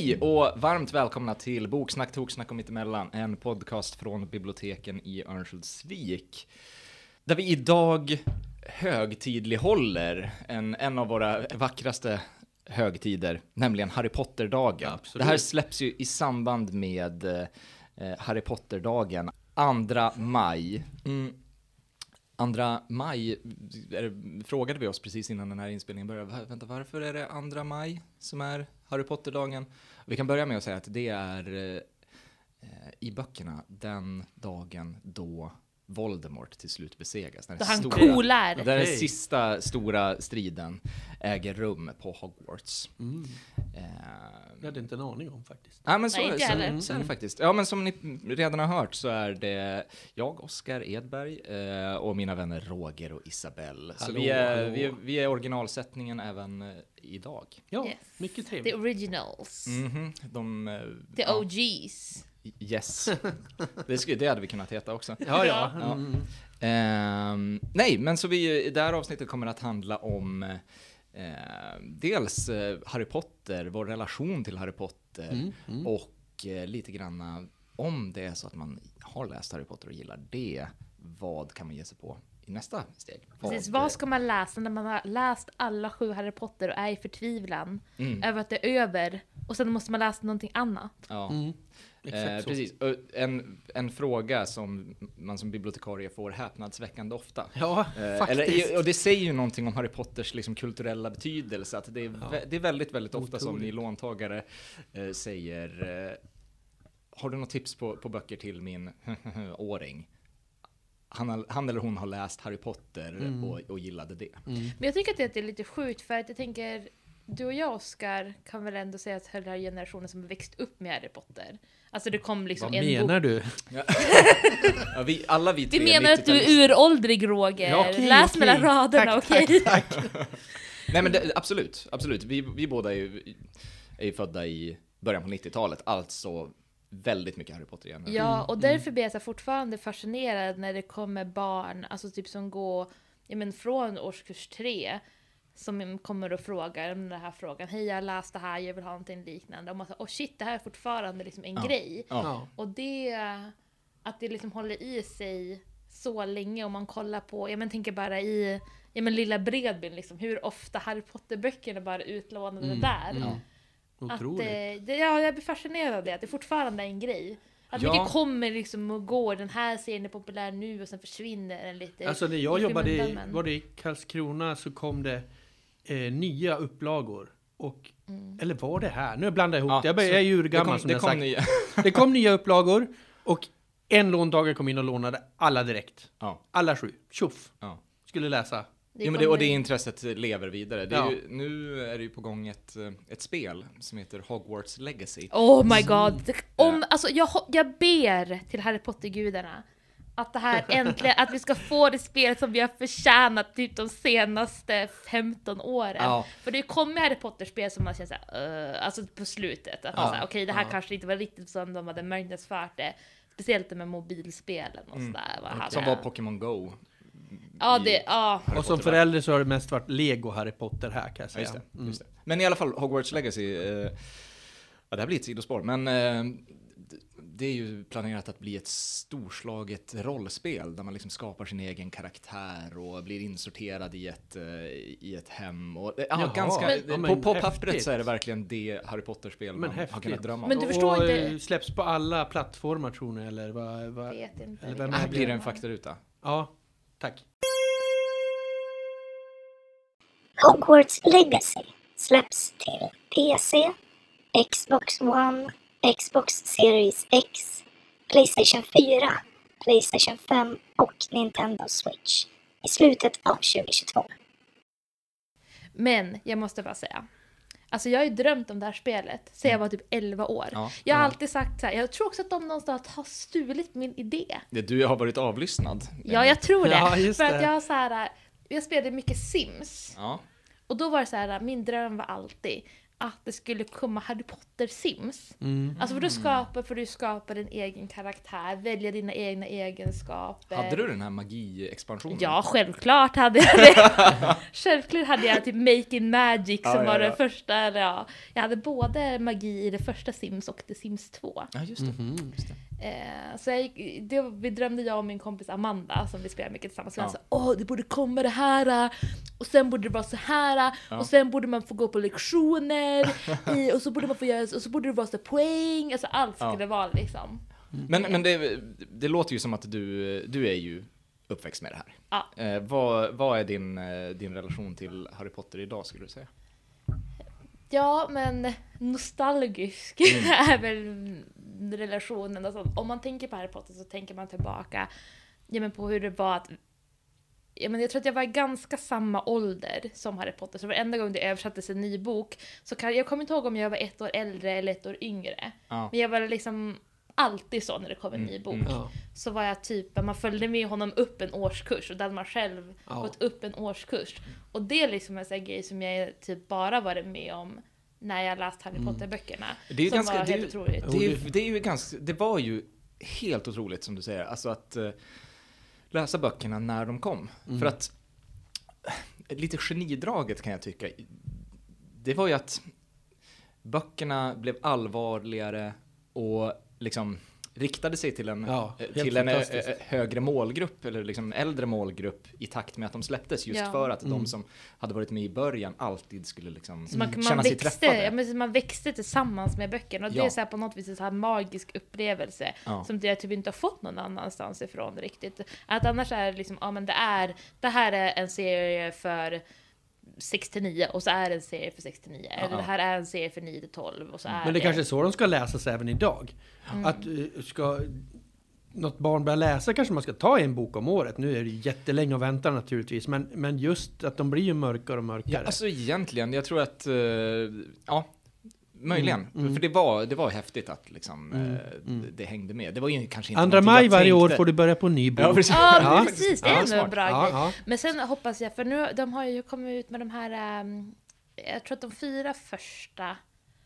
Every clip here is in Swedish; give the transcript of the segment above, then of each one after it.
Hej och varmt välkomna till Boksnack, Toksnack och Mittemellan, en podcast från biblioteken i Örnsköldsvik. Där vi idag högtidlighåller en, en av våra vackraste högtider, nämligen Harry Potter-dagen. Ja, det här släpps ju i samband med eh, Harry Potter-dagen, 2 maj. Mm. 2 maj är, frågade vi oss precis innan den här inspelningen började. "Va- Vänta, varför är det 2 maj som är Harry Potter-dagen? Vi kan börja med att säga att det är eh, i böckerna den dagen då Voldemort till slut besegras. När han stora- coolar. Där den sista stora striden äger rum på Hogwarts. Mm. Eh, Det hade jag inte en aning om faktiskt. Ja, men så, Nej, så, så är det faktiskt. Ja, men som ni redan har hört så är det jag, Oskar Edberg, eh, och mina vänner Roger och Isabelle. Så vi är, vi, är, vi är originalsättningen även eh, idag. Ja, Yes. mycket The trevligt. originals. Mhm, de... eh, The ja, OGs. Yes. Det, skulle, det hade vi kunnat heta också. Ja, ja. Ja. Mm. Ehm, nej, men så vi, det här avsnittet kommer att handla om eh, dels eh, Harry Potter, vår relation till Harry Potter Mm, mm. och eh, lite granna om det är så att man har läst Harry Potter och gillar det, vad kan man ge sig på i nästa steg? Precis, Vad- vad ska man läsa när man har läst alla sju Harry Potter och är i förtvivlan Mm, över att det är över och sen måste man läsa någonting annat? ja. Exakt Eh, precis. En, en fråga som man som bibliotekarie får häpnadsväckande ofta. Ja, Eh, faktiskt. Eller, och det säger ju någonting om Harry Potters liksom, kulturella betydelse, att det är, Ja. det är väldigt, väldigt ofta som Otroligt. ni låntagare eh, säger eh, Har du något tips på, på böcker till min åring? Han, han eller hon har läst Harry Potter Mm. och, och gillade det. Mm. Men jag tycker att det är lite sjukt för att jag tänker du och jag Oskar kan väl ändå säga att hela generationen som har växt upp med Harry Potter. Alltså det kom liksom Vad en menar bok. du? Ja, vi, alla vi tre Vi menar att du 90-talister. är uråldrig Roger. Ja, okej, Läs okej. mellan raderna, Tack, okej? tack, Nej men det, absolut, absolut. Vi, vi båda är ju, är ju födda i början på 90-talet, alltså väldigt mycket Harry Potter igen. Ja, och därför blir jag så fortfarande fascinerad när det kommer barn, alltså typ som går ja, men från årskurs tre, som kommer och frågar om den här frågan. Hej, jag har läst det här, jag vill ha någonting liknande. Och man säger, oh shit, det här är fortfarande liksom en Ja. grej. Ja. Ja. Och det, att det liksom håller i sig så länge om man kollar på, jag men tänker bara i, ja men lilla Bredbyn liksom, hur ofta Harry Potter-böckerna bara utlånade Mm, där. mm. Att, Otroligt. eh, det, ja, jag blir fascinerad av det, att det fortfarande är en grej. Att Ja. mycket kommer liksom och går, den här serien är populär nu och sen försvinner den lite. Alltså när jag jobbade i, var det i Karlskrona så kom det eh, nya upplagor. Och, Mm. Eller var det här? Nu blandar jag ihop Ja, det. Jag börjar- så jag är ju kom, som det jag kom sagt. nya. Det kom nya upplagor och en låntagare kom in och lånade alla direkt. Ja, Alla sju. Tjoff! ja. Skulle läsa. Det jo, men det, och det intresset lever vidare. Det är Ja. ju, nu är det ju på gång ett, eh, ett spel som heter Hogwarts Legacy. Oh my god! Det- Om, alltså, jag, jag ber till Harry Potter-gudarna att det här äntligen, att vi ska få det spel som vi har förtjänat typ de senaste 15 åren. Ja. För det kommer Harry Potter-spel som man känner såhär, uh, alltså på slutet, att man Ja. säger okej det här Ja. kanske inte var riktigt som de hade marknadsfört det. Speciellt det med mobilspelen och Mm. sådär. vad hade Som var Pokémon Go. Ja, det, ja. Och som förälder så har det mest varit Lego Harry Potter här kan jag Ja, säga. just det, Mm. just det. Men i alla fall, Hogwarts Legacy. Eh, ja, det här blir ett sidospår, men eh, det är ju planerat att bli ett storslaget rollspel där man liksom skapar sin egen karaktär och blir insorterad i ett, eh, i ett hem. Och, ja, Jaha, ganska, men- ja, på, men på häftigt. pappret så är det verkligen det Harry Potter-spel Men man har häftigt. kunnat drömma om. Men du förstår och, inte- eh, släpps på alla plattformar tror ni eller? Vad, vad? Vet inte. Eller vem Ah, är blir det en faktaruta? Ja, tack. Hogwarts Legacy släpps till PC, Xbox One, Xbox Series X, Playstation 4, Playstation 5 och Nintendo Switch i slutet av 2022. Men jag måste bara säga. Alltså jag har ju drömt om det här spelet sen jag var typ 11 år. Ja. Jag har Ja. alltid sagt så här, jag tror också att de någonstans har stulit min idé. Det, du har varit avlyssnad. Ja, jag tror det. Ja, just För att det. jag har så här, jag spelade mycket Sims. Ja. Och då var det så här, min dröm var alltid att det skulle komma Harry Potter-sims. Mm. Alltså för då skapar, för du skapar din egen karaktär, välja dina egna egenskaper. Hade du den här magi-expansionen? Ja, självklart hade jag det. självklart hade jag typ Making Magic som Ja, ja, var ja. den första, eller ja. Jag hade både magi i det första Sims och det Sims 2. Ja, just det. Mhm. Just det. Eh, så jag, det, vi drömde jag och min kompis Amanda som vi spelar mycket tillsammans. Så Ja. ja. sa, åh det borde komma det här eh, och sen borde det vara så här Ja. och sen borde man få gå på lektioner i, och så borde man få göra och så borde det vara så poäng, alltså allt Ja. skulle vara liksom. Men, men det, det låter ju som att du, du är ju uppväxt med det här. Ja. Eh, vad, vad är din, eh, din relation till Harry Potter idag skulle du säga? Ja, men nostalgisk Mm. är väl relationen. Alltså, om man tänker på Harry Potter så tänker man tillbaka ja, men på hur det var att Ja, men jag tror att jag var i ganska samma ålder som Harry Potter, så varenda gång det översattes en ny bok så kan jag kommer inte ihåg om jag var ett år äldre eller ett år yngre. Ja. Men jag var liksom alltid så när det kom en ny bok. mm. Ja. Så var jag typ, man följde med honom upp en årskurs och då hade man själv Ja. gått upp en årskurs. Och det är liksom en sån grej som jag typ bara varit med om när jag läst Harry Potter-böckerna. Det är ju ganska- var det helt otroligt. Det, är, det är ju ganska, det var ju helt otroligt som du säger, alltså att eh, läsa böckerna när de kom. För att, lite genidraget kan jag tycka, det var ju att böckerna blev allvarligare och liksom riktade sig till en, Ja, eh, till en eh, eh, högre målgrupp, eller liksom äldre målgrupp i takt med att de släpptes, just Ja. för att Mm. de som hade varit med i början alltid skulle liksom Så man, känna man, sig växte, träffade. ja, men man växte tillsammans med böckerna och det är så här på något vis en så här magisk upplevelse Ja. som jag typ inte har fått någon annanstans ifrån riktigt. Att annars är det liksom, ja men det är, det här är en serie för 69 och så är det en serie för 69. Eller det här är en serie för 9 till 12 och så är Men det kanske är så de ska läsas även idag. Att eh, ska något barn börja läsa kanske man ska ta en bok om året. Nu är det jättelänge att vänta naturligtvis, men, men just att de blir ju mörkare och mörkare. Ja, alltså egentligen, jag tror att, eh, ja, möjligen. Mm, mm. För det var, det var häftigt att liksom, Mm, eh, mm. det hängde med. Det var ju kanske inte Andra maj varje år får du börja på ny bok. Ja, precis. Ja, Ja. precis. Det är Ja, en bra Ja, grej. ja. Men sen hoppas jag, för nu, de har ju kommit ut med de här, ehm, jag tror att de fyra första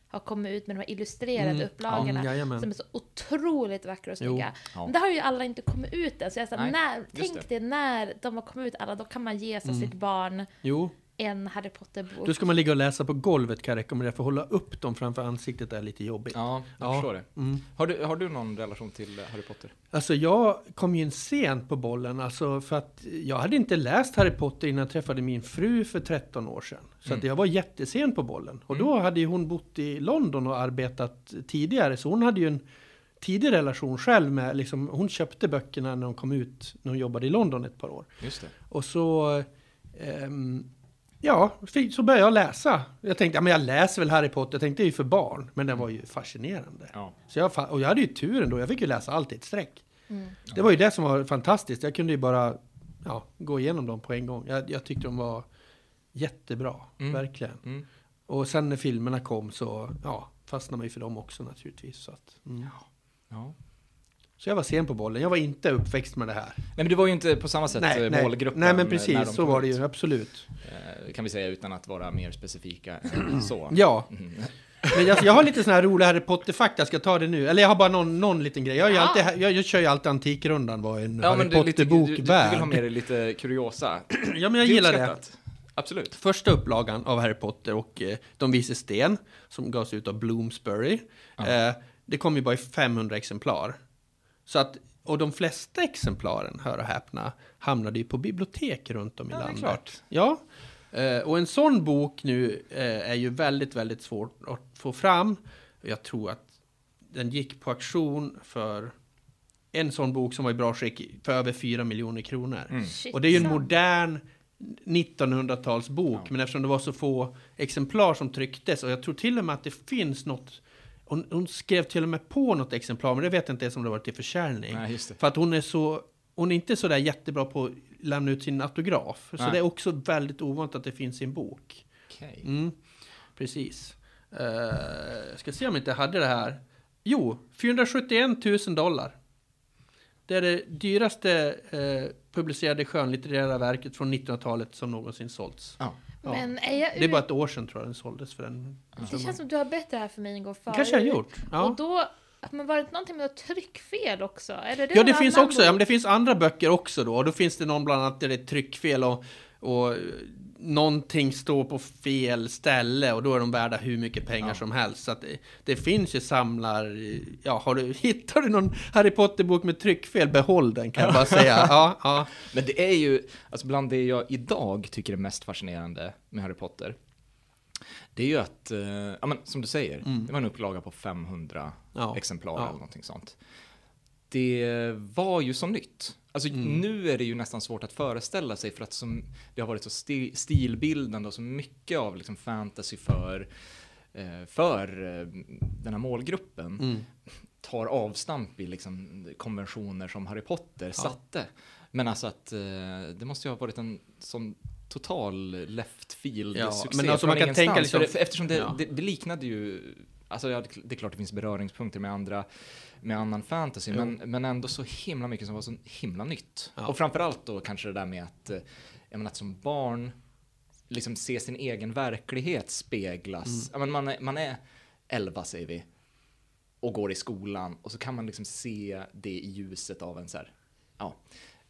har kommit ut med de här illustrerade Mm, upplagorna. ja, som är så otroligt vackra och snygga. Ja. Men det har ju alla inte kommit ut än. Så jag sa, Nej, när, tänk det. dig när de har kommit ut alla, då kan man ge sig Mm. sitt barn Jo, en Harry Potter-bok. då ska man ligga och läsa på golvet kan jag rekommendera, för att hålla upp dem framför ansiktet är lite jobbigt. Ja, jag Ja. förstår det. Mm. Har du, har du någon relation till eh, Harry Potter? Alltså jag kom ju in sent på bollen, alltså för att jag hade inte läst Harry Potter innan jag träffade min fru för 13 år sedan. Så Mm. att jag var jättesen på bollen. Och då hade ju hon bott i London och arbetat tidigare, så hon hade ju en tidig relation själv med, liksom, hon köpte böckerna när de kom ut, när hon jobbade i London ett par år. Just det. Och så, ehm, ja, så började jag läsa. Jag tänkte, ja men jag läser väl Harry Potter, jag tänkte det är ju för barn, men den var ju fascinerande. Ja. Så jag, och jag hade ju turen då, jag fick ju läsa allt i ett streck. Mm. Det var ju det som var fantastiskt. Jag kunde ju bara ja, gå igenom dem på en gång. Jag, jag tyckte de var jättebra, Mm. verkligen. Mm. Och sen när filmerna kom så ja, fastnade man ju för dem också naturligtvis. Så, att, mm. Ja. Så jag var sen på bollen. Jag var inte uppväxt med det här. Nej, men du var ju inte på samma sätt Nej, eh, nej, målgruppen. nej, men precis så var det ju, absolut. Eh, Kan vi säga utan att vara mer specifika än så. Ja, Mm. men jag, jag har lite sån här rolig Harry Potter-fakta, jag ska ta det nu. Eller jag har bara någon, någon liten grej. Jag, Ja. alltid, jag, jag kör ju alltid Antikrundan, vad en Ja, Harry är lite, du, Potter-bok du, du vill värd. ha med dig lite kuriosa. Ja, men jag gillar det. Absolut. Första upplagan av Harry Potter och eh, De vise sten, som gavs ut av Bloomsbury, eh, det kom ju bara i 500 exemplar. Så att, och de flesta exemplaren, hör och häpna, hamnade ju på bibliotek runt om i Ja, det är landet. klart. Ja, eh, och en sån bok nu eh, är ju väldigt, väldigt svårt att få fram. Jag tror att den gick på auktion för en sån bok som var i bra skick för över 4 miljoner kronor. Mm. Och det är ju en modern 1900-talsbok, Ja. men eftersom det var så få exemplar som trycktes, och jag tror till och med att det finns något, hon, hon skrev till och med på något exemplar, men det vet jag inte ens om det var till försäljning. Nej. För att hon är så, hon är inte så där jättebra på att lämna ut sin autograf. Så Nej. det är också väldigt ovanligt att det finns i en bok. Okej. Mm, precis. Uh, jag ska se om jag inte hade det här. Jo, 471 000 dollar. Det är det dyraste eh, publicerade skönlitterära verket från 1900-talet som någonsin sålts. Ja. Ja. Men är jag Det är bara ett år sedan tror jag den såldes för den. Det känns som du har bett det här för mig en gång förut. kanske jag har gjort. Och Ja. då, men var det någonting med tryckfel också? Eller det Ja, var det finns också. Ja, men det finns andra böcker också då. Och då finns det någon bland annat där det är tryckfel och, och eh, någonting står på fel ställe och då är de värda hur mycket pengar Ja. som helst. Så det, det finns ju samlar... Ja, har du, hittar du någon Harry Potter-bok med tryckfel, behåll den kan jag bara säga. Ja, ja. Men det är ju, alltså bland det jag idag tycker är mest fascinerande med Harry Potter, det är ju att, eh, ja men som du säger, det var en upplaga på 500 Mm. Ja. exemplar eller någonting sånt. Det var ju så nytt. Alltså Mm. nu är det ju nästan svårt att föreställa sig för att som, det har varit så sti, stilbildande och så mycket av liksom fantasy för, eh, för eh, den här målgruppen Mm. tar avstamp i liksom konventioner som Harry Potter satte. Men alltså att eh, det måste ju ha varit en sån total left field Ja, succé men alltså man kan tänka liksom- eftersom det, Ja. det, det liknade ju, alltså ja, det är klart det finns beröringspunkter med andra, med annan fantasy, Jo. men, men ändå så himla mycket som var så himla nytt. Ja. Och framförallt då kanske det där med att, eh, jag menar att som barn liksom se sin egen verklighet speglas. Mm. Men man, är, man är 11 säger vi, och går i skolan och så kan man liksom se det i ljuset av en så här, ja,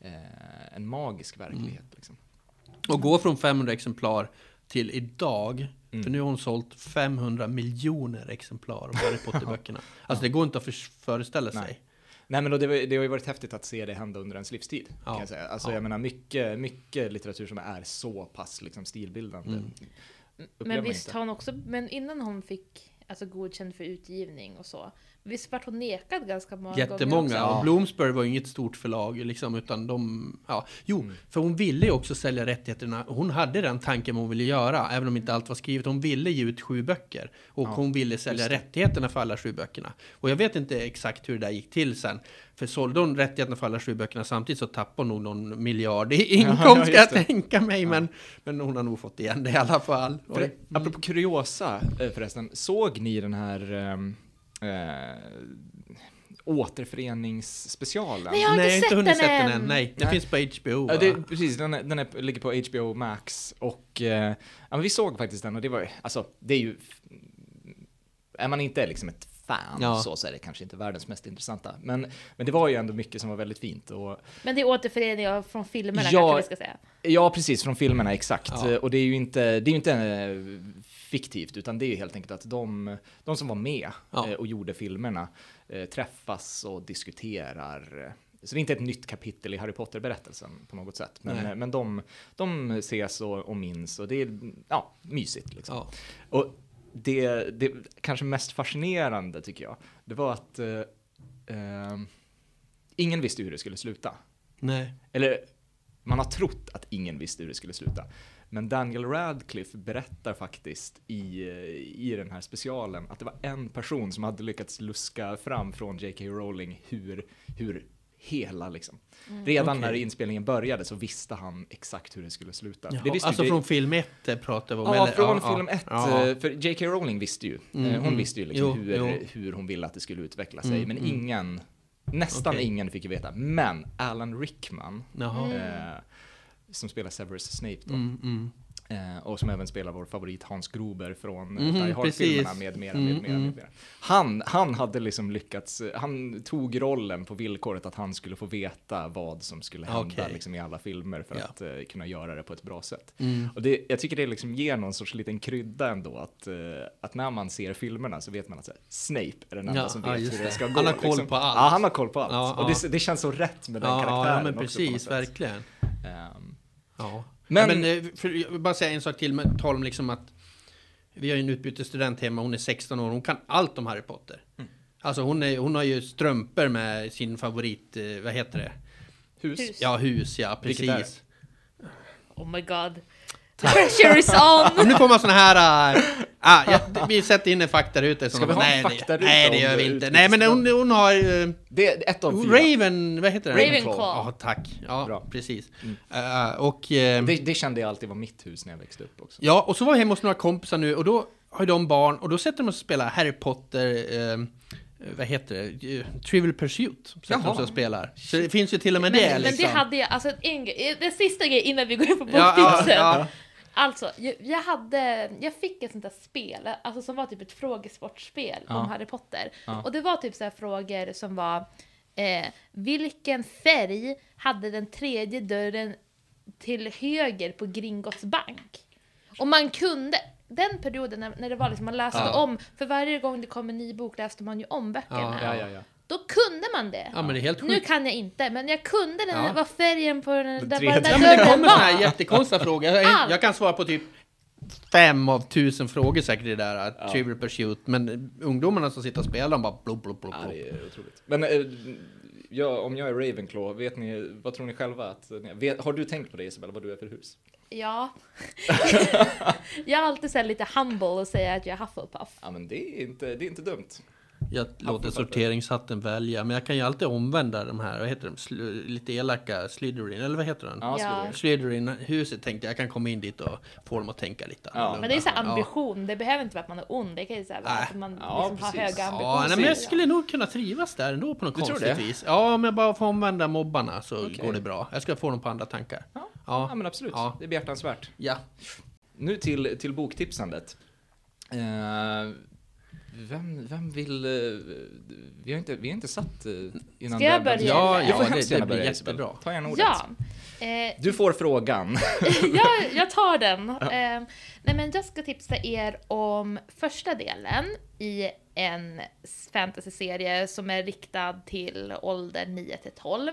eh, en magisk verklighet. Mm. Liksom. Och gå från 500 exemplar till idag. Mm. För nu har hon sålt 500 miljoner exemplar av Harry Potter-böckerna. Alltså det går inte att för, föreställa sig. Nej. Nej men och det, var- det har ju varit häftigt att se det hända under ens livstid. Ja. Kan jag säga. Alltså Ja. jag menar mycket, mycket litteratur som är så pass liksom, stilbildande. Mm. upplever Men visst har hon också, men innan hon fick alltså, godkänd för utgivning och så, visst vart hon nekad ganska många gånger Jättemånga. Ja. Och Bloomsbury var ju inget stort förlag liksom, utan de... Ja. Jo, Mm. för hon ville ju också sälja rättigheterna. Hon hade den tanken hon ville göra, även om inte allt var skrivet. Hon ville ge ut sju böcker. Och Ja, hon ville sälja rättigheterna för alla sju böckerna. Och jag vet inte exakt hur det där gick till sen. För sålde hon rättigheterna för alla sju böckerna samtidigt så tappade hon nog någon miljard i inkomst, Ja, ska just jag tänka mig. Men, men hon har nog fått igen det i alla fall. För, Oj. Apropå kuriosa eh, förresten, såg ni den här ehm, eh, återföreningsspecialen? Nej, jag har Nej, inte inte sett hunnit den sett den än. Nej, den Nej. finns på HBO. Ja, det, precis, den, är, den är, ligger på HBO Max och eh, ja, vi såg faktiskt den och det var alltså, det är ju, är man inte liksom ett fan Ja. så, så är det kanske inte världens mest intressanta. Men, men det var ju ändå mycket som var väldigt fint och Men det är återföreningar från filmerna Ja. kanske vi ska säga. ja, precis från filmerna exakt. Ja. Och det är ju inte, det är ju inte eh, fiktivt utan det är helt enkelt att de, de som var med Ja. eh, och gjorde filmerna eh, träffas och diskuterar. Så det är inte ett nytt kapitel i Harry Potter-berättelsen på något sätt. Men, Nej. eh, men de, de ses och, och minns och det är ja, mysigt. Liksom. Ja. Och det, det kanske mest fascinerande tycker jag, det var att eh, eh, ingen visste hur det skulle sluta. Nej. Eller man har trott att ingen visste hur det skulle sluta. Men Daniel Radcliffe berättar faktiskt i, eh, i den här specialen att det var en person som hade lyckats luska fram från J.K. Rowling hur, hur hela liksom. Redan Okej. när inspelningen började så visste han exakt hur det skulle sluta. Jaha, det visste ju alltså J- från film 1 pratar vi om? Ja, eller? från Ja, film ja. 1. Ja. För J.K. Rowling visste ju. Mm, Eh, Hon mm. visste ju liksom Jo, hur, jo. hur hon ville att det skulle utveckla sig. Mm, men mm. ingen, nästan Okej. ingen fick ju veta. Men Alan Rickman, Jaha. eh, som spelar Severus Snape då, Mm, mm. eh, och som även spelar vår favorit Hans Gruber från mm, Die Hard-filmerna med mera, Mm, med mera, mm. med mera. Han, han hade liksom lyckats, han tog rollen på villkoret att han skulle få veta vad som skulle hända Okej. liksom, i alla filmer för Ja. att eh, kunna göra det på ett bra sätt. Mm. Och det, jag tycker det liksom ger någon sorts liten krydda ändå, att, eh, att när man ser filmerna så vet man att här, Snape är den enda Ja, som ja, vet just hur det ska gå. Han har koll liksom. på allt. Ja, han har koll på allt. Ja, och ja. det, det känns så rätt med den Ja, karaktären ja, men också precis, sätt. verkligen. Ehm, Ja. Men- Men, men eh, för, jag vill bara säga en sak till, med tal om liksom att vi har ju en utbytesstudent hemma, hon är 16 år, hon kan allt om Harry Potter. Mm. Alltså hon, är, hon har ju strumpor med sin favorit, eh, vad heter det? hus. Hus. Ja, hus, ja, precis. Oh my god. The pressure is on! Och nu får man såna här... ah, ja, vi sätter in en faktaruta. Ska vi ha en nej, faktaruta det, nej, det gör vi inte. Nej, men hon, hon har... Uh, Det är ett av fyra. Raven, vad heter det? Ravenclaw. Ja, tack. Ja, Bra. precis. Mm. Eh, och... eh, Det, det kände jag alltid var mitt hus när jag växte upp också. Ja, och så var vi hemma hos några kompisar nu och då har de barn och då sätter de sig och spelar Harry Potter, eh, vad heter det, Eh, Trivial Pursuit. Sätter de och spelar. Så det finns ju till och med Men, det men liksom. det hade jag, alltså en den sista grejen innan vi går in på Ja, ja, boktipsen. ja. Alltså, jag, jag hade, jag fick ett sånt där spel, alltså som var typ ett frågesportspel Ja. om Harry Potter. Ja. Och det var typ så här frågor som var, eh, vilken färg hade den tredje dörren till höger på Gringotts bank? Och man kunde, den perioden när, när det var liksom, man läste Ja. om, för varje gång det kom en ny bok läste man ju om böckerna. Då kunde man det. Ja, men det är helt Nu kan jag inte, men jag kunde den, Ja. vad färgen på den, där, där Ja, men det kommer såna här jättekonstiga frågor. Jag, Allt. jag kan svara på typ fem av tusen frågor säkert i det där Ja. Trivial Pursuit. Men ungdomarna som sitter och spelar, de bara blub, blub, blub, Ja, det är otroligt. Men eh, ja, om jag är Ravenclaw, vet ni, vad tror ni själva att är? vet, Har du tänkt på det Isabella, vad du är för hus? Ja. jag är alltid så här lite humble och säger att jag är Hufflepuff. Ja, men det är inte, det är inte dumt. Jag låter sorteringshatten välja, men jag kan ju alltid omvända de här, vad heter de, Sl- lite elaka Slytherin, eller vad heter den? Ja, Ja. Slytherin. Slytherin-huset tänkte jag, jag kan komma in dit och få dem att tänka lite Ja. Men det är så här annorlunda. ambition, det behöver inte vara att man är ond, det kan ju så här vara att man Ja, liksom har höga Ja, ambitioner. nej, men jag skulle nog kunna trivas där ändå på något Du tror konstigt det? vis. Ja, om jag bara får omvända mobbarna så Okej. går det bra. Jag ska få dem på andra tankar. Ja, Ja. ja men absolut. Ja. Det är behjärtansvärt. Ja. Nu till, till boktipsandet. Eh, vem, vem vill... eh, vi, har inte, vi har inte satt eh, innan Ska jag börja? Ja, Ja, ja, det, det blir jättebra. Ta gärna ordet. Ja. Eh, Du får frågan. jag, jag tar den. Eh, nej men jag ska tipsa er om första delen i en fantasyserie som är riktad till ålder 9 till 12.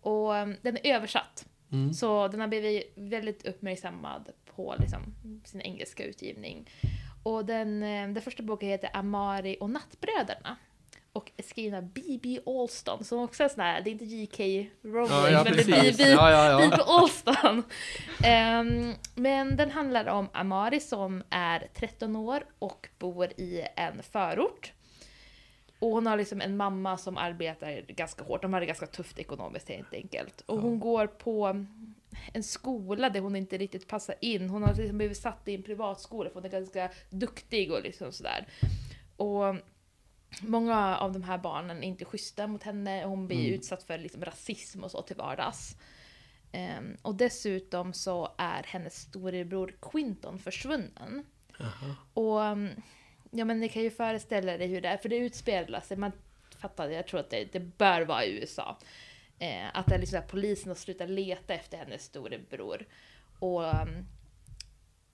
Och eh, den är översatt. Mm. Så den har blivit väldigt uppmärksammad på liksom, sin engelska utgivning. Och den, eh, den första boken heter Amari och nattbröderna. Och är skriven av B.B. Alston, som också är sån här, det är inte J.K. Rowling, Ja, ja, men det är. B.B. Ja, ja, ja. Alston. Ehm, men den handlar om Amari som är 13 år och bor i en förort. Och hon har liksom en mamma som arbetar ganska hårt. De har det ganska tufft ekonomiskt helt enkelt. Och hon går på en skola där hon inte riktigt passar in. Hon har liksom blivit satt i en privatskola för hon är ganska duktig och liksom sådär. Och många av de här barnen är inte schyssta mot henne. Hon blir Mm. utsatt för liksom rasism och så till vardags. Ehm, och dessutom så är hennes storebror Quinton försvunnen. Aha. Och um, ja men ni kan ju föreställa er hur det är, för det utspelar sig, man fattar, jag tror att det, det bör vara i USA. Eh, att det är liksom att polisen har slutat leta efter hennes storebror. Och um,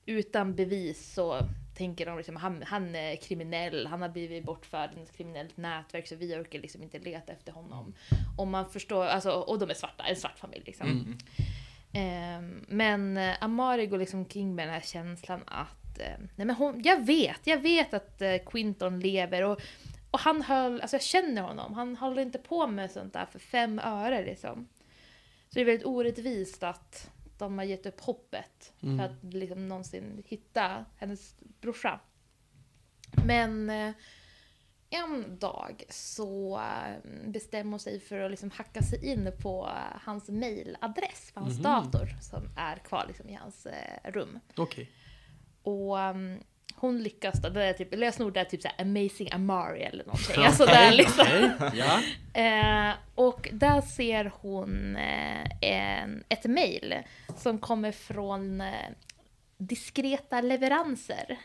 utan bevis så tänker de liksom han, han är kriminell, han har blivit bortförd i ett kriminellt nätverk så vi orkar liksom inte leta efter honom. Och man förstår, alltså, och de är svarta, en svart familj liksom. Mm. Ehm, men eh, Amari går liksom kring med den här känslan att eh, nej men hon, jag vet, jag vet att eh, Quinton lever och, och han höll, alltså jag känner honom, han håller inte på med sånt där för fem öre liksom. Så det är väldigt orättvist att de har gett upp hoppet Mm. för att liksom någonsin hitta hennes brorsa. Men eh, en dag så eh, bestämmer hon sig för att liksom hacka sig in på eh, hans mailadress på hans Mhm. dator som är kvar liksom i hans rum. Okej. Och um, hon lyckas då, det är typ, lösenord är typ såhär amazing Amari eller någonting. Okej, Alltså där liksom. okej. Ja. Eh, och där ser hon eh, en, ett mail som kommer från eh, Diskreta leveranser.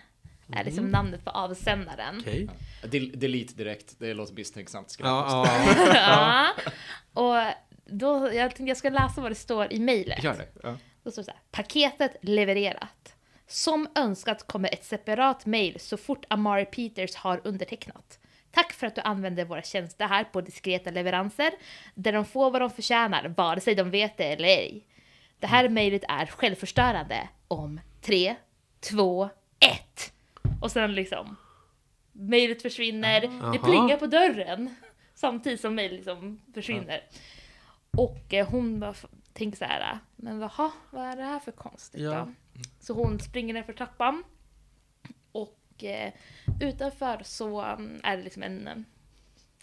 Är liksom namnet på avsändaren. Okej. Del- Delete direkt, det låter misstänksamt. Ja, jag ja. ja. Och då, jag tänkte jag ska läsa vad det står i mejlet. Gör det. Ja. Då står det så här, paketet levererat. Som önskat kommer ett separat mejl så fort Amari Peters har undertecknat. Tack för att du använder våra tjänster här på diskreta leveranser, där de får vad de förtjänar, vare sig de vet det eller ej. Det här mejlet är självförstörande om 3, 2, 1. Och sen liksom, mejlet försvinner, det Aha. plingar på dörren samtidigt som mejlet liksom försvinner. Och eh, hon bara tänker så här, men vaha, vad är det här för konstigt Ja. då? Så hon springer ner för trappan. Och eh, utanför så mm, är det liksom en, eh,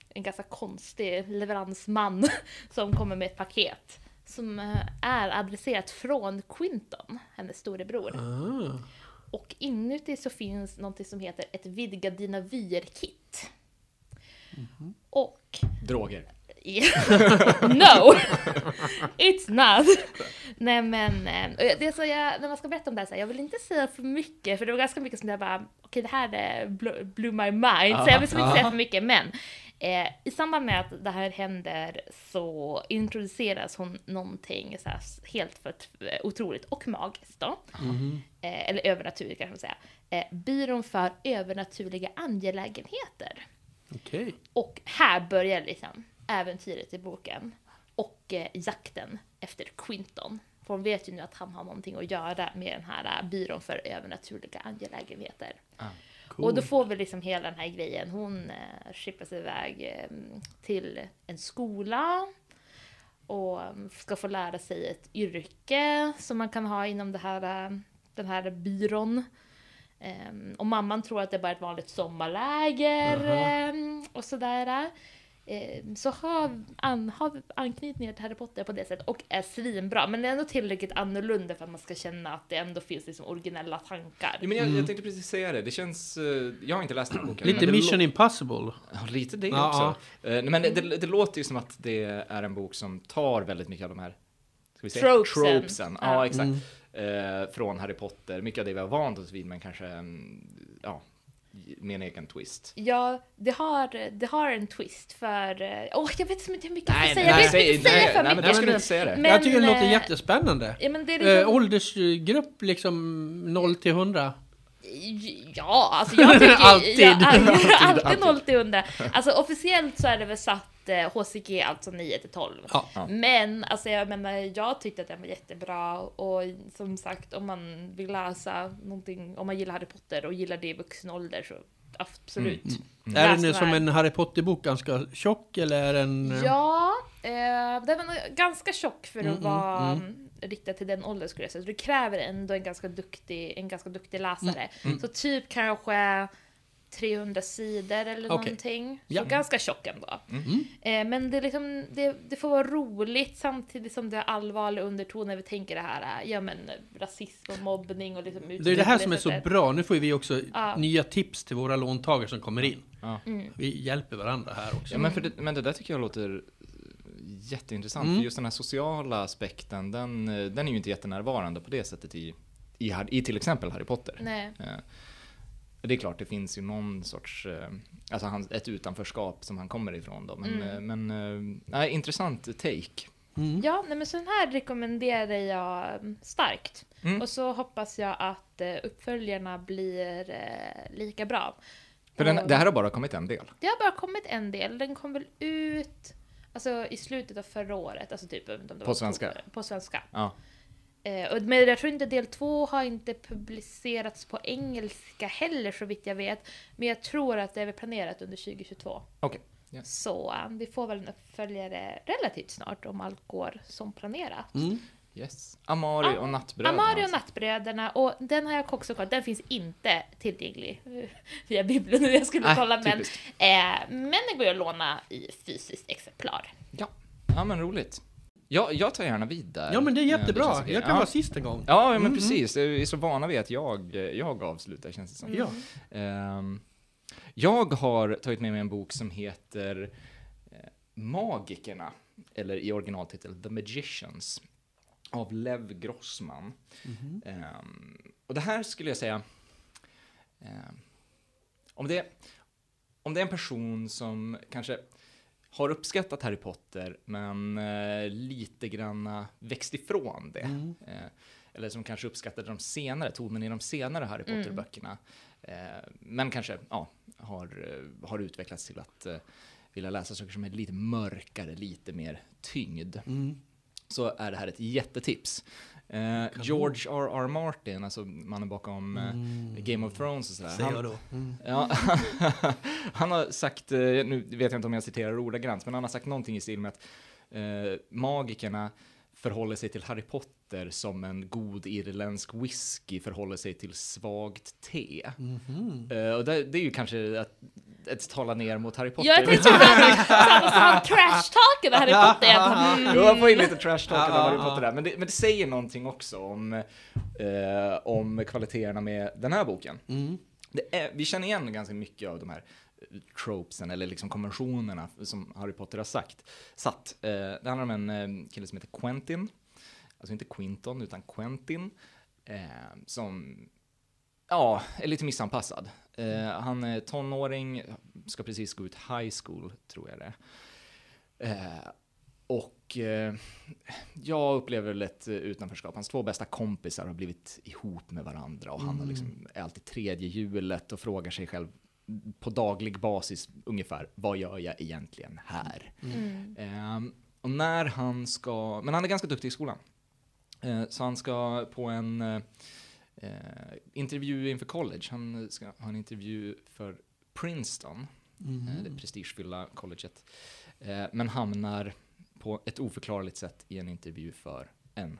en ganska konstig leveransman som kommer med ett paket. Som eh, är adresserat från Quinton, hennes storebror. Ah. Och inuti så finns något som heter ett vidga dina vyer-kit. Och Droger. no! It's not! Nej men, eh, det är så jag, när man ska berätta om det här, så här, jag vill inte säga för mycket för det var ganska mycket som jag bara, okej det här är bl- blew my mind, så jag vill liksom inte säga för mycket men eh, i samband med att det här händer så introduceras hon någonting så här, helt för otroligt och magiskt då. Eh, eller övernaturligt kanske man säga. Eh, byrån för övernaturliga angelägenheter. Okej. Och här börjar liksom äventyret i boken. Och eh, jakten efter Quinton. För hon vet ju nu att han har någonting att göra med den här eh, byrån för övernaturliga angelägenheter. Och då får vi liksom hela den här grejen. Hon eh, skippas iväg eh, till en skola. Och eh, ska få lära sig ett yrke som man kan ha inom det här, eh, den här byrån. Ehm, och mamman tror att det bara är ett vanligt sommarläger ehm, och sådär. Ehm, så har, an, har anknytningar till Harry Potter på det sättet och är svinbra. Men det är ändå tillräckligt annorlunda för att man ska känna att det ändå finns liksom originella tankar. Jo, men jag, jag tänkte precis säga det. Det känns... eh, Jag har inte läst den här boken. Lite det Mission Impossible. Ja, lite det Ja, också. Eh, Men det, det låter ju som att det är en bok som tar väldigt mycket av de här ska vi säga, Tropesen. tropesen. Ja, Ja. exakt. Eh, från Harry Potter. Mycket av det vi har vant oss vid, men kanske mm, ja, med en egen twist. Ja, det har, det har en twist för... eh, Åh, jag vet inte hur mycket jag ska Nej, säga. nej, jag vill säg- inte säga nej, för nej, mycket. ska du inte säga det. Men, jag tycker det låter eh, jättespännande. Ja, men det är liksom, åldersgrupp liksom 0 till 100. Ja, alltså jag tycker Alltid. Jag, alltid, Alltid, alltid 0 till 100. Alltså officiellt så är det väl satt eh, HCG, alltså 9 till 12. Ja. Ja. Men alltså jag menar, jag tyckte att den var jättebra och som sagt om man vill läsa någonting, om man gillar Harry Potter och gillar det i vuxen ålder så absolut. Är Läs den den som en Harry Potter-bok ganska tjock eller är den... eh, Ja, eh, den var nog ganska tjock för att Mm, vara mm, mm, riktad till den åldern skulle jag säga. Så det kräver ändå en ganska duktig, en ganska duktig läsare. Mm, Så typ kanske 300 sidor eller Okej. någonting. Så Ja. ganska tjock ändå. Mm. Eh, men det, liksom, det, det får vara roligt samtidigt som det är allvarliga undertoner. Vi tänker det här, eh, ja men rasism och mobbning och liksom Det är det här som är så bra. Nu får vi också Ja. nya tips till våra låntagare som kommer in. Ja. Mm. Vi hjälper varandra här också. Ja, men, för det, men det där tycker jag låter jätteintressant. Mm. För just den här sociala aspekten, den, eh, den är ju inte jättenärvarande på det sättet i, i, i till exempel Harry Potter. Nej. Det är klart, det finns ju någon sorts, eh, alltså han, ett utanförskap som han kommer ifrån då. Men, Mm. eh, men eh, nej, intressant take. Mm. Ja, nej, men så den här rekommenderar jag starkt. Mm. Och så hoppas jag att uppföljarna blir eh, lika bra. För den, det här har bara kommit en del. det har bara kommit en del. Den kom väl ut alltså, i slutet av förra året. Alltså typ, På svenska? På svenska. Ja. Eh, och, men jag tror inte del två har inte publicerats på engelska heller så vitt jag vet. Men jag tror att det är planerat under 2022. Okej. Yes. Så eh, vi får väl en uppföljare relativt snart om allt går som planerat. Mm. Yes. Amari Ah, och Nattbröderna. Amari och alltså. Nattbröderna och den har jag också kollat. Den finns inte tillgänglig via Bibeln när jag skulle Nej, kolla. Men, eh, men den går ju att låna i fysiskt exemplar. Ja. ja, men roligt. Ja, jag tar gärna vid där. Ja men det är Eh, jättebra. känns okej. Jag kan ja. vara sist en gång. Ja, men Mm, precis. Vi är så vana vid att jag, jag avslutar känns det som. Ja. Ehm, jag har tagit med mig en bok som heter eh, Magikerna, eller i originaltitel The Magicians, av Lev Grossman. Mhm. Ehm, och det här skulle jag säga, ehm, om, det, om det är en person som kanske har uppskattat Harry Potter, men eh, lite granna växt ifrån det. Mm. Eh, eller som kanske uppskattade de senare, tonen i de senare Harry Mm. Potter-böckerna. Eh, men kanske ja, har, eh, har utvecklats till att eh, vilja läsa saker som är lite mörkare, lite mer tyngd. Mm. Så är det här ett jättetips. Eh, George R.R. Martin, alltså mannen bakom eh, Game of Thrones och sådär. Säger jag då. Mm. ja, han har sagt, eh, nu vet jag inte om jag citerar ordagrant, men han har sagt någonting i stil med att eh, magikerna förhåller sig till Harry Potter som en god irländsk whisky förhåller sig till svagt te. Mhm. Eh, och det, det är ju kanske ett, ett tala ner mot Harry Potter. Jag tänkte som han trash-talkade Harry Potter. att han, mm, Jo, jag får in lite trash talk Ja, av Harry ja, Potter där. Men det, men det säger någonting också om, eh, om kvaliteterna med den här boken. Mm. Det är, vi känner igen ganska mycket av de här eh, tropesen eller liksom konventionerna som Harry Potter har sagt. Satt. Eh, det handlar om en eh, kille som heter Quentin. alltså inte Quinton utan Quentin, eh, som ja, är lite missanpassad. Eh, han är tonåring, ska precis gå ut high school, tror jag det. Eh, och eh, jag upplever väl ett eh, utanförskap. Hans två bästa kompisar har blivit ihop med varandra och han har liksom, är alltid tredje hjulet och frågar sig själv på daglig basis ungefär, vad gör jag egentligen här? Mm. Ehm, och när han ska, men han är ganska duktig i skolan. Eh, så han ska på en eh, intervju inför college. Han ska ha en intervju för Princeton, eh, det prestigefyllda colleget. Eh, men hamnar på ett oförklarligt sätt i en intervju för en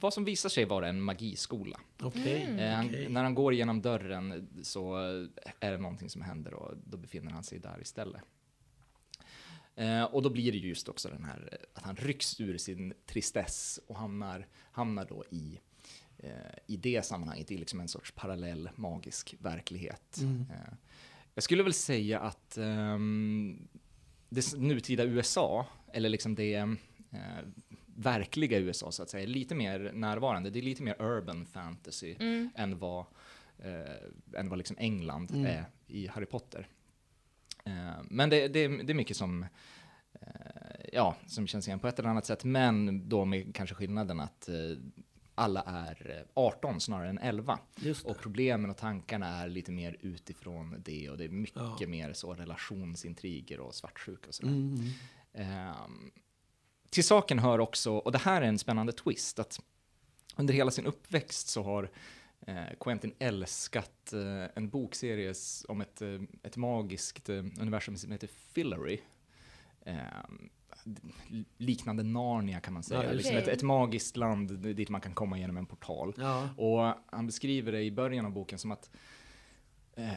vad som visar sig vara en magiskola. Okej. Mm. Eh, han, okej. När han går igenom dörren så är det någonting som händer och då befinner han sig där istället. Eh, och då blir det ju just också den här eh, att han rycks ur sin tristess och hamnar, hamnar då i, i det sammanhanget, i liksom en sorts parallell magisk verklighet. Mm. Eh, jag skulle väl säga att ehm, det nutida USA, eller liksom det eh, verkliga USA så att säga, är lite mer närvarande. Det är lite mer urban fantasy Mm. än vad, eh, än vad liksom England Mm. är i Harry Potter. Eh, men det, det, det är mycket som, eh, ja, som känns igen på ett eller annat sätt, men då med kanske skillnaden att eh, alla är eh, 18 snarare än 11. Just det. Och problemen och tankarna är lite mer utifrån det och det är mycket Ja. mer så relationsintriger och svartsjuka och sådär. Mm. Ehm, till saken hör också, och det här är en spännande twist, att under hela sin uppväxt så har eh, Quentin älskat eh, en bokserie om ett, eh, ett magiskt eh, universum som heter Fillory. Liknande Narnia kan man säga, Ja, liksom ett, ett magiskt land dit man kan komma genom en portal. Ja. Och han beskriver det i början av boken som att eh,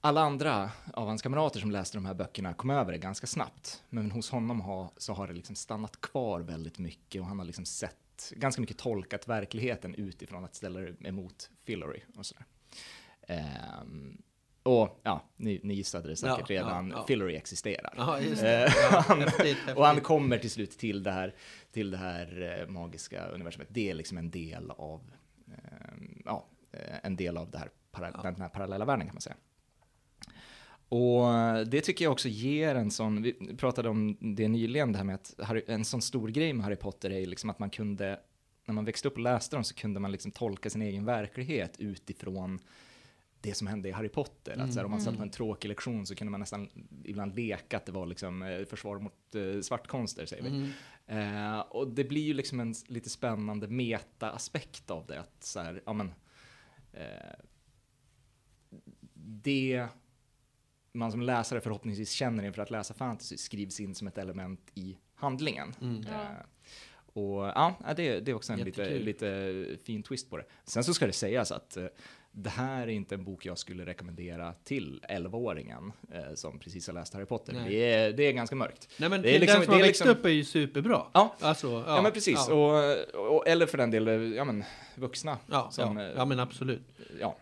alla andra av hans kamrater som läste de här böckerna kom över det ganska snabbt. Men hos honom har, så har det liksom stannat kvar väldigt mycket och han har liksom sett, ganska mycket tolkat verkligheten utifrån att ställa det emot Fillory och sådär. Ehm, och ja, ni, ni gissade det säkert Ja, ja, redan, ja. Fillory existerar. Ja, just Eh, det. Ja, han-. Och han kommer till slut till det här, till det här eh, magiska universumet. Det är liksom en del av, eh, ja, eh, en del av det här, Ja. den här parallella världen kan man säga. Och det tycker jag också ger en sån, vi pratade om det nyligen, det här med att Harry, en sån stor grej med Harry Potter är liksom att man kunde, när man växte upp och läste dem så kunde man liksom tolka sin egen verklighet utifrån det som hände i Harry Potter. Att så här, om man satt på en tråkig lektion så kunde man nästan ibland leka att det var liksom eh, försvar mot eh, svartkonster, säger vi. Mm. Eh, och det blir ju liksom en lite spännande meta-aspekt av det. Att så här, ja men, eh, det man som läsare förhoppningsvis känner inför att läsa fantasy skrivs in som ett element i handlingen. Mm. Ja. Och ja, det, det är också en lite, lite fin twist på det. Sen så ska det sägas att eh, det här är inte en bok jag skulle rekommendera till 11-åringen eh, som precis har läst Harry Potter. Det är, det är ganska mörkt. Nej men Det är liksom- den som det har är växt liksom- upp är ju superbra. Ja. Alltså, ja, Ja, men precis. Ja, Och, och, eller för den delen, ja men vuxna. ja, som, ja, eh, ja, men absolut. ja.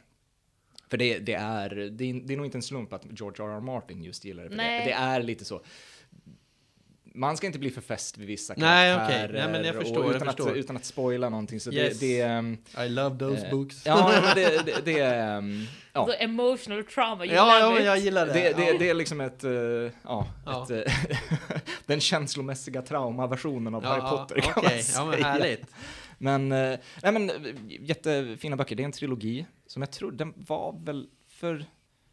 För det, det, är, det, är, det är nog inte en slump att George R. R. Martin just gillar det. För det, Nej. det är lite så. Man ska inte bli för fäst vid vissa Nej, karaktärer. Nej, men jag och förstår, jag utan, förstår. Att, utan att spoila någonting. Så Yes. det, det ehm, I love those eh, books. Ja, ja, men det, det, det är... ehm, Ja. The emotional trauma, you ja, ja, love men it. jag gillar det. Det, det, ja. det är liksom ett, eh, ja, Ja. ett, eh, den känslomässiga traumaversionen av ja, Harry Potter kan Okej, man ja men säga. härligt. Men, eh, nej men jättefina böcker. Det är en trilogi som jag tror, den var väl för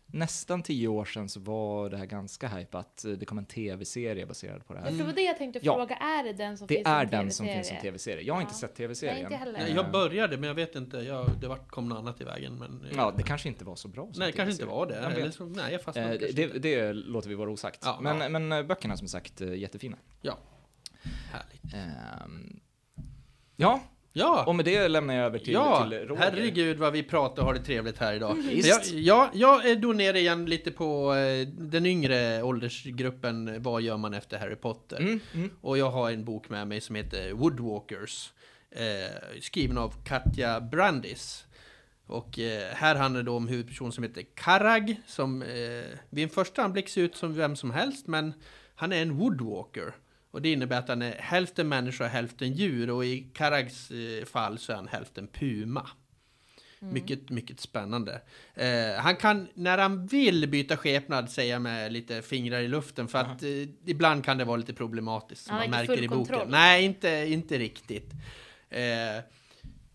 nästan tio år sedan så var det här ganska hypat. Det kom en tv-serie baserad på det här. Det var det jag tänkte Ja. fråga, är det den som Det finns är som den som TV-serie? finns som tv-serie. Jag har inte Ja. sett tv-serien. Nej, inte heller. Nej, Eh, Jag började, men jag vet inte. Jag, det var, kom något annat i vägen. Men, eh, Ja, det kanske inte var så bra som nej, det kanske inte TV-serie. var det. Eller så, nej, jag fastnade Eh, det, inte. det låter vi vara osagt. Ja, men, ja. men eh, böckerna som sagt eh, jättefina. Ja, härligt. Ehm, ja, Ja, och med det lämnar jag över till, ja till Roger. herregud vad vi pratar och har det trevligt här idag. Visst. Jag, jag, jag är då nere igen lite på eh, den yngre åldersgruppen. Vad gör man efter Harry Potter? Mm, mm. Och jag har en bok med mig som heter Woodwalkers. Eh, skriven av Katja Brandis. Och eh, här handlar det då om huvudperson som heter Karag. Som eh, vid en första anblick ser ut som vem som helst. Men han är en woodwalker. Och det innebär att han är hälften människa och hälften djur. Och i Karags eh, fall så är han hälften puma. Mycket, mycket spännande. Eh, han kan, när han vill byta skepnad, säga med lite fingrar i luften, för att eh, ibland kan det vara lite problematiskt, som Han man märker i boken. kontroll. Nej, inte, inte riktigt. Eh,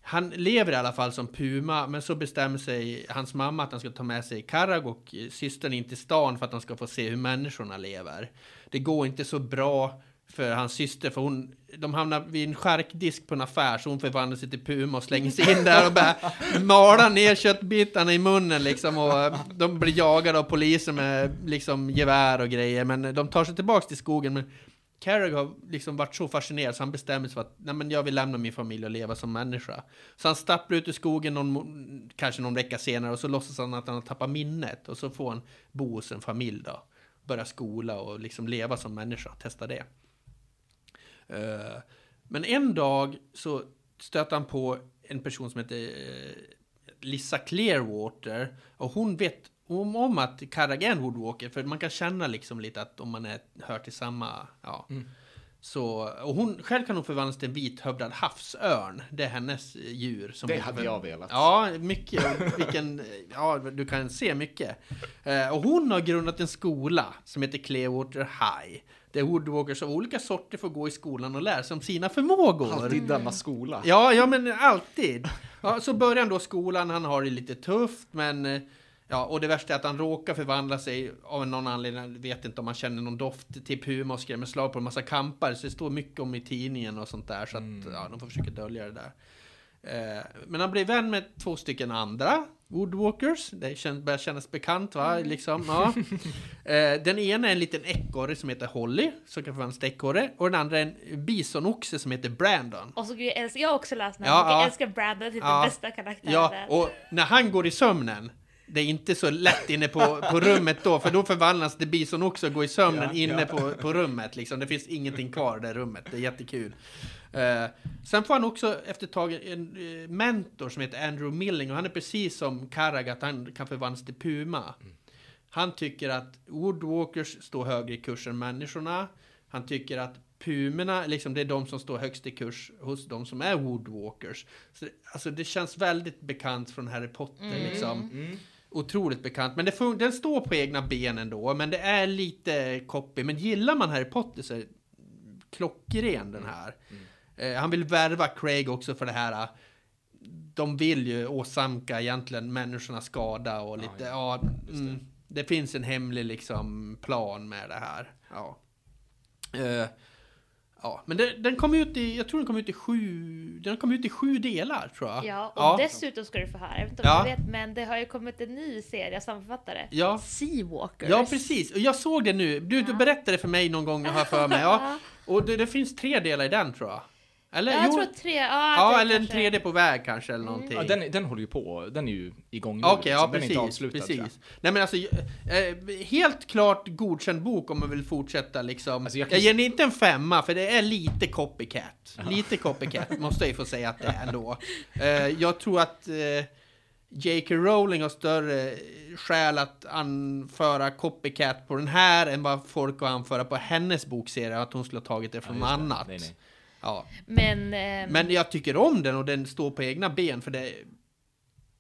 han lever i alla fall som puma, men så bestämmer sig hans mamma att han ska ta med sig Karag och eh, systern in till stan för att han ska få se hur människorna lever. Det går inte så bra för hans syster, för hon, de hamnar vid en charkdisk på en affär, så hon förvandlar sig till puma och slänger sig in där och börjar mala ner köttbitarna i munnen liksom. Och eh, de blir jagade av poliser med liksom gevär och grejer, men eh, de tar sig tillbaks till skogen. Men Carrag har liksom varit så fascinerad så han bestämmer sig för att Nej, men jag vill lämna min familj och leva som människa. Så han stapplar ut i skogen någon, kanske någon vecka senare och så låtsas han att han har tappat minnet och så får han bo hos en familj då. Börja skola och liksom leva som människa, testa det. Eh, men en dag så stöter han på en person som heter eh, Lissa Clearwater och hon vet om, om att en Woodwalker för man kan känna liksom lite att om man är, hör till samma, ja. Så, och hon, själv kan hon förvandlas till en vithövdad havsörn. Det är hennes eh, djur. Som Det hade förv- jag velat. Ja, mycket. Vilken, ja, du kan se mycket. Eh, och hon har grundat en skola som heter Clearwater High. Där Woodwalkers av olika sorter får gå i skolan och lära sig om sina förmågor. Alltid denna skola. Ja, ja men alltid. Ja, så börjar han då skolan, han har det lite tufft, men eh, ja, och det värsta är att han råkar förvandla sig av någon anledning, jag vet inte om han känner någon doft till puma och skrämmer slag på en massa kampar, så det står mycket om i tidningen och sånt där, så att ja, de får försöka dölja det där. Eh, men han blir vän med två stycken andra Woodwalkers. Det känns, börjar kännas bekant va? Liksom, ja. eh, den ena är en liten ekorre som heter Holly, som kan förvandlas till ekorre. Och den andra är en bisonoxe som heter Brandon. Och så jag, älskar, jag har också läst den här Ja, boken. ja. Jag älskar Brandon, typ Ja. den bästa karaktären. Ja, och när han går i sömnen, det är inte så lätt inne på, på rummet då, för då förvandlas det bison också och går i sömnen Ja, inne ja. På, på rummet. Liksom. Det finns ingenting kvar i det rummet, det är jättekul. Eh, sen får han också efter ett tag en eh, mentor som heter Andrew Milling och han är precis som Karag, att han kan förvandlas till puma. Han tycker att Woodwalkers står högre i kurs än människorna. Han tycker att pumorna, liksom det är de som står högst i kurs hos de som är Woodwalkers. Så, det- alltså det känns väldigt bekant från Harry Potter liksom. Otroligt bekant. Men det den står på egna ben ändå, men det är lite copy. Men gillar man Harry Potter så är det klockren den här. Eh, han vill värva Craig också för det här. eh, De vill ju åsamka egentligen människorna skada och lite, ja, mm, det finns en hemlig liksom plan med det här. Ja. Eh, ja, men det, den kom ut i, jag tror den kom ut i sju, den kom ut i sju delar tror jag. Ja, och ja. dessutom ska du få höra, jag vet inte om Ja. du vet, men det har ju kommit en ny serie, sammanfattare. Ja. Seawalkers. Ja, precis. Och jag såg det nu. Du, du berättade för mig någon gång, har jag för mig. Ja. Och det, det finns tre delar i den, tror jag. Eller? Ja, jag Jo. tror tre, ja, Ja, eller en tredje på väg kanske, eller någonting. Ja, den, den håller ju på, den är ju igång nu. Okej, ja liksom. Den är precis. inte avslutad. jag. precis. Nej men alltså, eh, helt klart godkänd bok om man vill fortsätta liksom. Alltså, jag jag, kan- ger den inte en femma, för det är lite copycat. Lite copycat, måste jag ju få säga att det är ändå. Eh, jag tror att eh, J.K. Rowling har större skäl att anföra copycat på den här än vad folk har anföra på hennes bokserie, att hon skulle ha tagit det från Ja, något annat. Nej, nej. Ja. Men, ehm, Men jag tycker om den och den står på egna ben för det,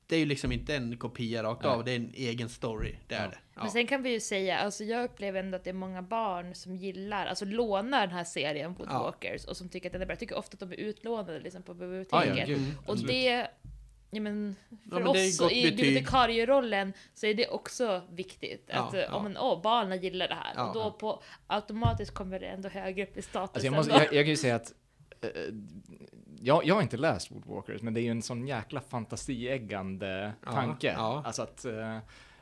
det är ju liksom inte en kopia rakt Nej. av, det är en egen story. Det är Ja. det. Ja. Men sen kan vi ju säga, alltså jag upplever ändå att det är många barn som gillar, alltså lånar den här serien Woodwalkers och som tycker att den är bra. Jag tycker ofta att de är utlånade liksom på biblioteket. ja. Mm. och det, ja men för men oss i bibliotekarierollen så är det också viktigt. Ja, att eh, ja. om en, åh, barnen gillar det här. Ja, och då ja. på, automatiskt kommer det ändå högre upp i status. Alltså jag, måste, jag, jag kan ju säga att eh, jag, jag har inte läst Woodwalkers, men det är ju en sån jäkla fantasieggande tanke. ja. Alltså att, eh,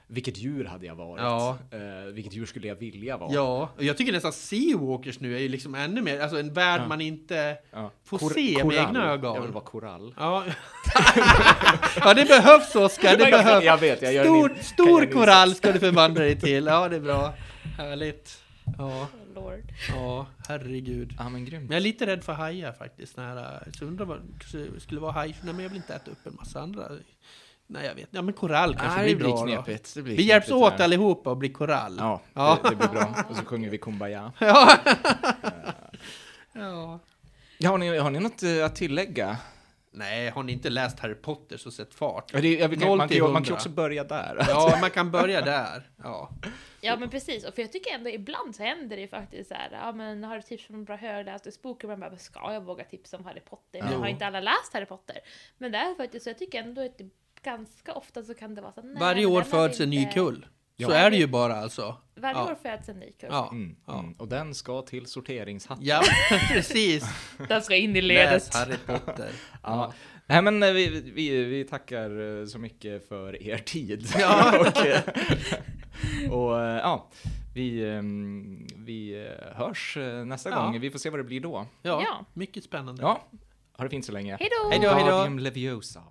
vilket djur hade jag varit? Ja. Eh, vilket djur skulle jag vilja vara? Ja, och jag tycker nästan Seawalkers nu är ju liksom ännu mer, alltså en värld Ja. man inte Ja. får Kor- se med korall. egna ögon. Jag vill vara korall. Ja. ja, det behövs Oskar, det behövs. Jag vet, jag gör Stor, min- stor korall ska du förvandla dig till. Ja, det är bra. Härligt. Ja, Lord. ja, herregud. Ja men grymt. Men jag är lite rädd för hajar faktiskt. När, så undrar vad det skulle vara haj. Nej men jag vill inte äta upp en massa andra. Nej jag vet Ja men korall kanske Nej, det blir bra knepigt. Det blir. Vi hjälps knepigt åt där. allihopa och blir korall. Ja, Ja. Det, det blir bra. Och så sjunger vi Kumbaya. Ja. Ja. Ja, har, ni, har ni något eh, att tillägga? Nej, har ni inte läst Harry Potter så sätt fart. Ja, det, jag vet, Noll man, kan, man kan också börja där. Ja, man kan börja där. Ja. Ja men precis, och för jag tycker ändå ibland så händer det ju faktiskt så här, ja men har du tips på någon bra högläsningsbok? Och man bara, ska jag våga tipsa om Harry Potter? Nu Jo. har inte alla läst Harry Potter. Men det är faktiskt så, jag tycker ändå att det, ganska ofta så kan det vara så Varje år föds en ny inte- Så är det ju bara alltså. Varje Ja. år föds en ny kull. Ja, Mm, mm. Och den ska till sorteringshatten. ja precis. Den ska in i ledet. Läs Harry Potter. Ja. Nej men eh, vi, vi, vi tackar eh, så mycket för er tid. Ja. och, eh, och ja, vi, eh, vi hörs nästa Ja. gång. Vi får se vad det blir då. Ja, Ja. mycket spännande. Ja, ha det fint så länge. Hej då! Hej då, hej då. Leviosa.